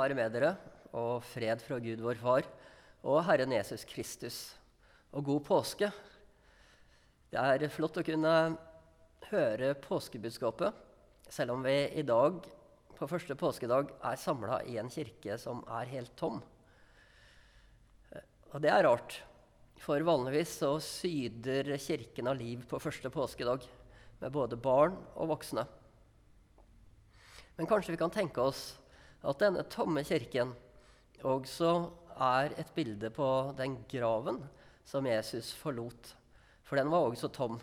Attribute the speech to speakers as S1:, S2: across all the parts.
S1: være med dere, og fred fra Gud vår Far og Herren Jesus Kristus. Og god påske. Det er flott å kunne høre påskebudskapet, selv om vi i dag på første påskedag er samla i en kirke som er helt tom. Og det er rart, for vanligvis så syder kirken av liv på første påskedag, med både barn og voksne. Men kanskje vi kan tenke oss at denne tomme kirken også er et bilde på den graven som Jesus forlot. For den var også tom.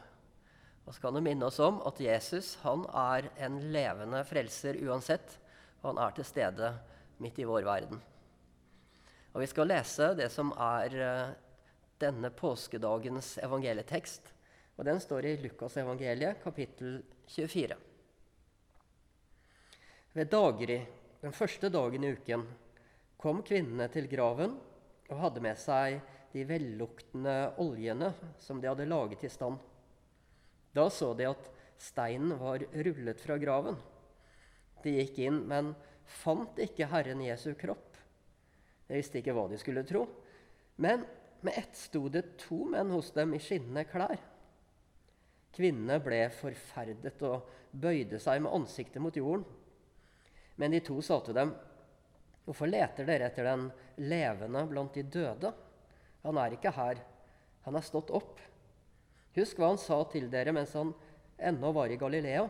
S1: Og så kan du minne oss om at Jesus han er en levende frelser uansett. Og han er til stede midt i vår verden. Og Vi skal lese det som er uh, denne påskedagens evangelietekst. Og Den står i Lukas evangeliet, kapittel 24. Ved daggry den første dagen i uken kom kvinnene til graven og hadde med seg de velluktende oljene som de hadde laget i stand. Da så de at steinen var rullet fra graven. De gikk inn, men fant ikke Herren Jesu kropp. De visste ikke hva de skulle tro. Men med ett sto det to menn hos dem i skinnende klær. Kvinnene ble forferdet og bøyde seg med ansiktet mot jorden. Men de to sa til dem, 'Hvorfor leter dere etter den levende blant de døde?' 'Han er ikke her. Han er stått opp.' Husk hva han sa til dere mens han ennå var i Galilea.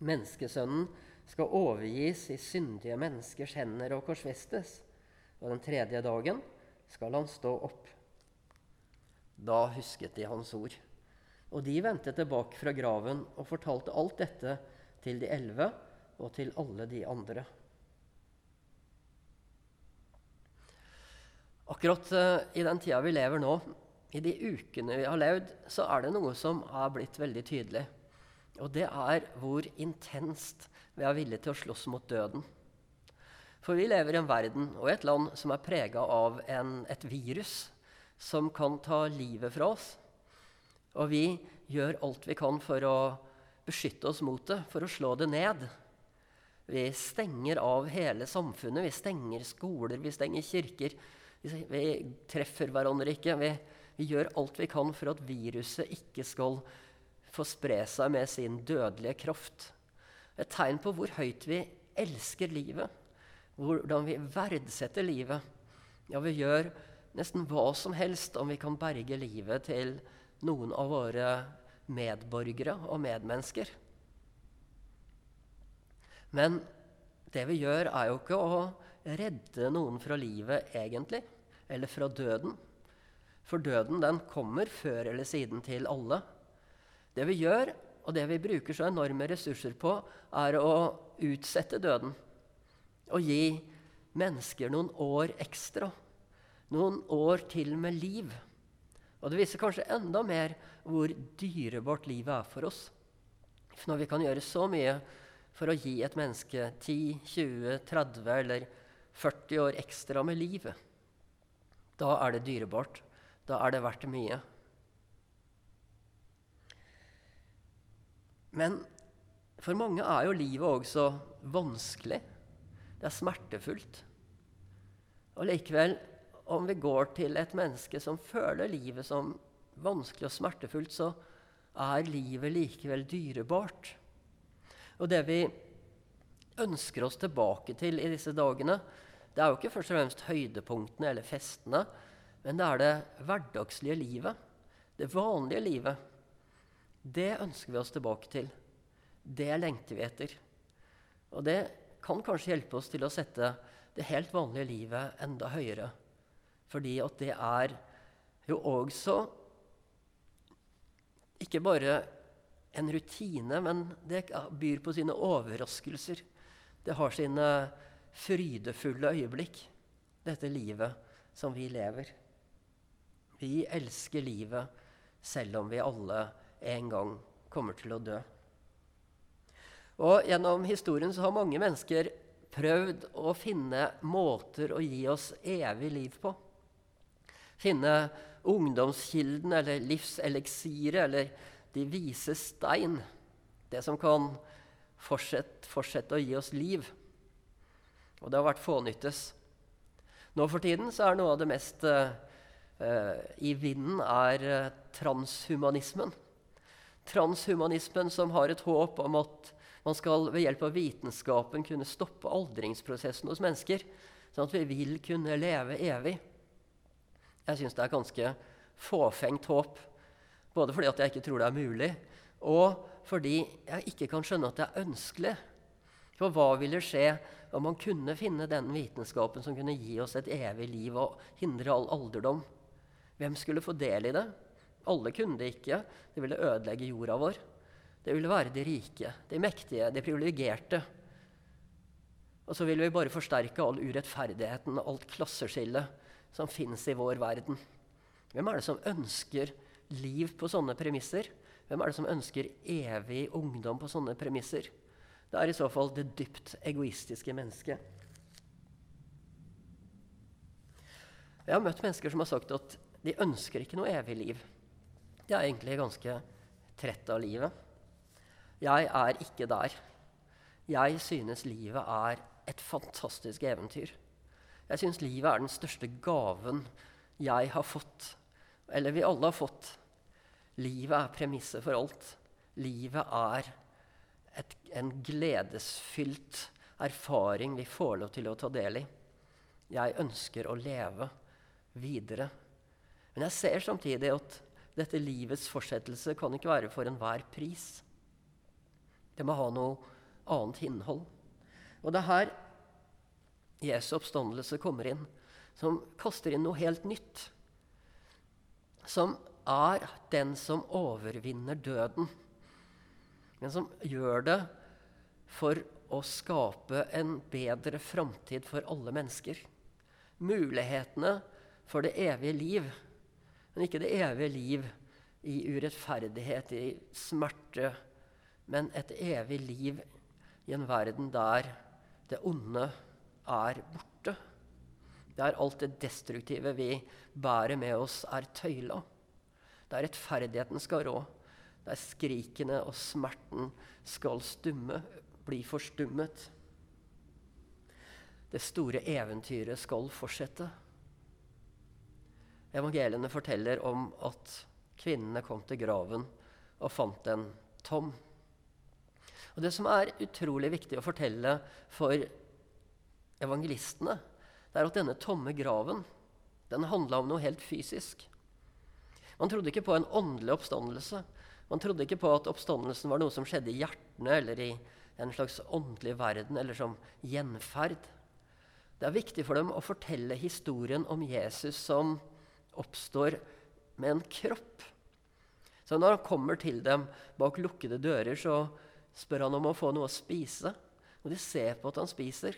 S1: Menneskesønnen skal overgis i syndige menneskers hender og korsfestes, og den tredje dagen skal han stå opp. Da husket de hans ord. Og de vendte tilbake fra graven og fortalte alt dette til de elleve og til alle de andre. Akkurat uh, i den tida vi lever nå, i de ukene vi har levd, så er det noe som er blitt veldig tydelig. Og det er hvor intenst vi er villige til å slåss mot døden. For vi lever i en verden og et land som er prega av en, et virus som kan ta livet fra oss. Og vi gjør alt vi kan for å beskytte oss mot det, for å slå det ned. Vi stenger av hele samfunnet. Vi stenger skoler, vi stenger kirker. Vi, treffer hverandre ikke. Vi, vi, gjør alt vi kan for at viruset ikke skal få spre seg med sin dødelige kraft. Et tegn på hvor høyt vi elsker livet, hvordan vi verdsetter livet. Ja, vi gjør nesten hva som helst om vi kan berge livet til noen av våre medborgere og medmennesker. Men det vi gjør, er jo ikke å redde noen fra livet, egentlig. Eller fra døden. For døden den kommer før eller siden til alle. Det vi gjør, og det vi bruker så enorme ressurser på, er å utsette døden. Og gi mennesker noen år ekstra. Noen år til med liv. Og det viser kanskje enda mer hvor dyrebart livet er for oss. For når vi kan gjøre så mye for å gi et menneske 10, 20, 30 eller 40 år ekstra med livet. Da er det dyrebart. Da er det verdt mye. Men for mange er jo livet også vanskelig. Det er smertefullt. Og likevel, om vi går til et menneske som føler livet som vanskelig og smertefullt, så er livet likevel dyrebart. Og det vi ønsker oss tilbake til i disse dagene, det er jo ikke først og fremst høydepunktene eller festene, men det er det hverdagslige livet. Det vanlige livet. Det ønsker vi oss tilbake til. Det lengter vi etter. Og det kan kanskje hjelpe oss til å sette det helt vanlige livet enda høyere. Fordi at det er jo også ikke bare en rutine, men det byr på sine overraskelser. Det har sine frydefulle øyeblikk, dette livet som vi lever. Vi elsker livet selv om vi alle en gang kommer til å dø. Og Gjennom historien så har mange mennesker prøvd å finne måter å gi oss evig liv på. Finne ungdomskilden eller livseliksiret eller de vise stein, det som kan fortsette, fortsette å gi oss liv. Og det har vært fånyttes. Nå for tiden så er noe av det mest uh, i vinden er uh, transhumanismen. Transhumanismen som har et håp om at man skal ved hjelp av vitenskapen kunne stoppe aldringsprosessen hos mennesker, sånn at vi vil kunne leve evig. Jeg syns det er ganske fåfengt håp. Både fordi jeg ikke tror det er mulig, og fordi jeg ikke kan skjønne at det er ønskelig. For hva ville skje om man kunne finne den vitenskapen som kunne gi oss et evig liv og hindre all alderdom? Hvem skulle få del i det? Alle kunne det ikke. Det ville ødelegge jorda vår. Det ville være de rike, de mektige, de privilegerte. Og så ville vi bare forsterke all urettferdigheten og alt klasseskillet som fins i vår verden. Hvem er det som ønsker liv på sånne premisser? Hvem er det som ønsker evig ungdom på sånne premisser? Det er i så fall det dypt egoistiske mennesket. Jeg har møtt mennesker som har sagt at de ønsker ikke noe evig liv. De er egentlig ganske trett av livet. Jeg er ikke der. Jeg synes livet er et fantastisk eventyr. Jeg synes livet er den største gaven jeg har fått, eller vi alle har fått. Livet er premisset for alt. Livet er et, en gledesfylt erfaring vi får lov til å ta del i. Jeg ønsker å leve videre. Men jeg ser samtidig at dette livets fortsettelse kan ikke være for enhver pris. Det må ha noe annet innhold. Og det er her Jesu oppstandelse kommer inn, som kaster inn noe helt nytt. Som er den som overvinner døden, men som gjør det for å skape en bedre framtid for alle mennesker. Mulighetene for det evige liv, men ikke det evige liv i urettferdighet, i smerte, men et evig liv i en verden der det onde er borte. Der alt det destruktive vi bærer med oss, er tøyla. Der rettferdigheten skal rå. Der skrikene og smerten skal stumme, bli forstummet. Det store eventyret skal fortsette. Evangeliene forteller om at kvinnene kom til graven og fant den tom. Og Det som er utrolig viktig å fortelle for evangelistene, det er at denne tomme graven den handla om noe helt fysisk. Man trodde ikke på en åndelig oppstandelse. Man trodde ikke på at oppstandelsen var noe som skjedde i hjertene eller i en slags åndelig verden, eller som gjenferd. Det er viktig for dem å fortelle historien om Jesus som oppstår med en kropp. Så når han kommer til dem bak lukkede dører, så spør han om å få noe å spise. Og de ser på at han spiser.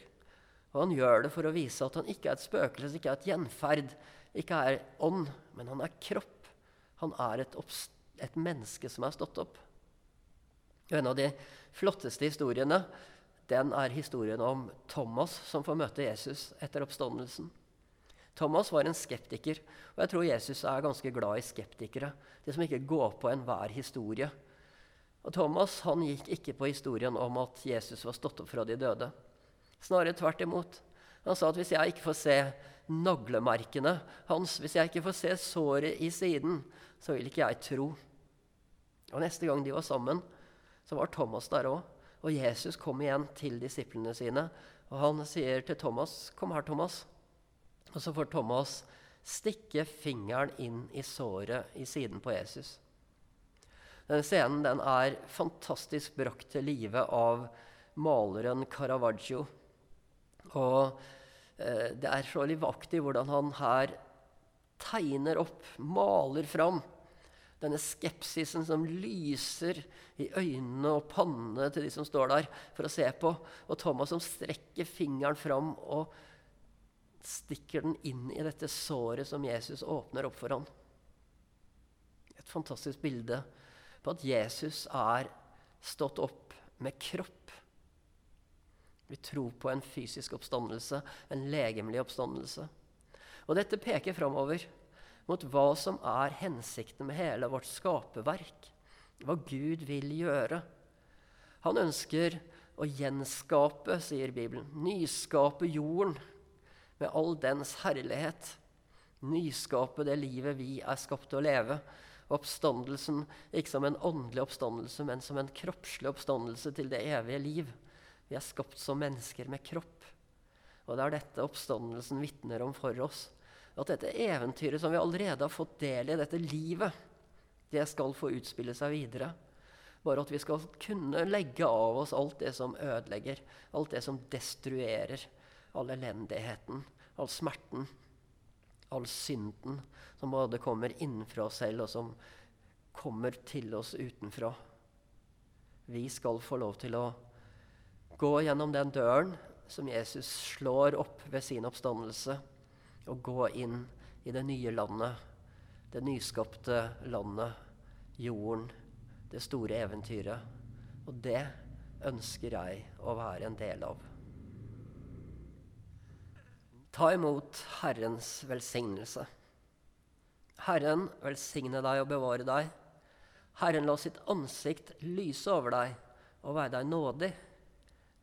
S1: Og han gjør det for å vise at han ikke er et spøkelse, ikke er et gjenferd, ikke er ånd, men han er kropp. Han er et, et menneske som er stått opp. Og En av de flotteste historiene den er historien om Thomas som får møte Jesus etter oppstandelsen. Thomas var en skeptiker, og jeg tror Jesus er ganske glad i skeptikere. De som ikke går på enhver historie. Og Thomas han gikk ikke på historien om at Jesus var stått opp fra de døde. Snarere tvert imot. Han sa at hvis jeg ikke får se naglemerkene hans, hvis jeg ikke får se såret i siden, så vil ikke jeg tro. Og Neste gang de var sammen, så var Thomas der òg. Og Jesus kom igjen til disiplene sine, og han sier til Thomas, 'Kom her, Thomas.' Og så får Thomas stikke fingeren inn i såret i siden på Jesus. Denne scenen den er fantastisk brakt til live av maleren Caravaggio. Og det er så livaktig hvordan han her tegner opp, maler fram, denne skepsisen som lyser i øynene og pannene til de som står der for å se på. Og Thomas som strekker fingeren fram og stikker den inn i dette såret som Jesus åpner opp for ham. Et fantastisk bilde på at Jesus er stått opp med kropp. Vi tror på en fysisk oppstandelse, en legemlig oppstandelse. Og dette peker framover mot hva som er hensikten med hele vårt skaperverk. Hva Gud vil gjøre. Han ønsker å gjenskape, sier Bibelen. Nyskape jorden med all dens herlighet. Nyskape det livet vi er skapt til å leve. Oppstandelsen ikke som en åndelig oppstandelse, men som en kroppslig oppstandelse til det evige liv. Vi er skapt som mennesker med kropp. Og det er dette oppstandelsen vitner om for oss. At dette eventyret som vi allerede har fått del i, dette livet, det skal få utspille seg videre. Bare at vi skal kunne legge av oss alt det som ødelegger, alt det som destruerer. All elendigheten, all smerten, all synden som både kommer innenfra oss selv, og som kommer til oss utenfra. Vi skal få lov til å gå gjennom den døren som Jesus slår opp ved sin oppstandelse, og gå inn i det nye landet, det nyskapte landet, jorden det store eventyret. Og det ønsker jeg å være en del av. Ta imot Herrens velsignelse. Herren velsigne deg og bevare deg. Herren la sitt ansikt lyse over deg og være deg nådig.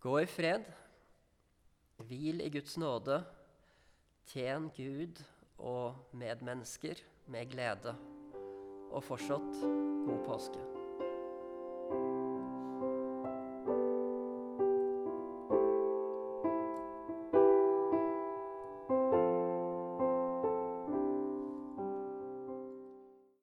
S1: Gå i fred. Hvil i Guds nåde. Tjen Gud og medmennesker med glede. Og fortsatt god påske.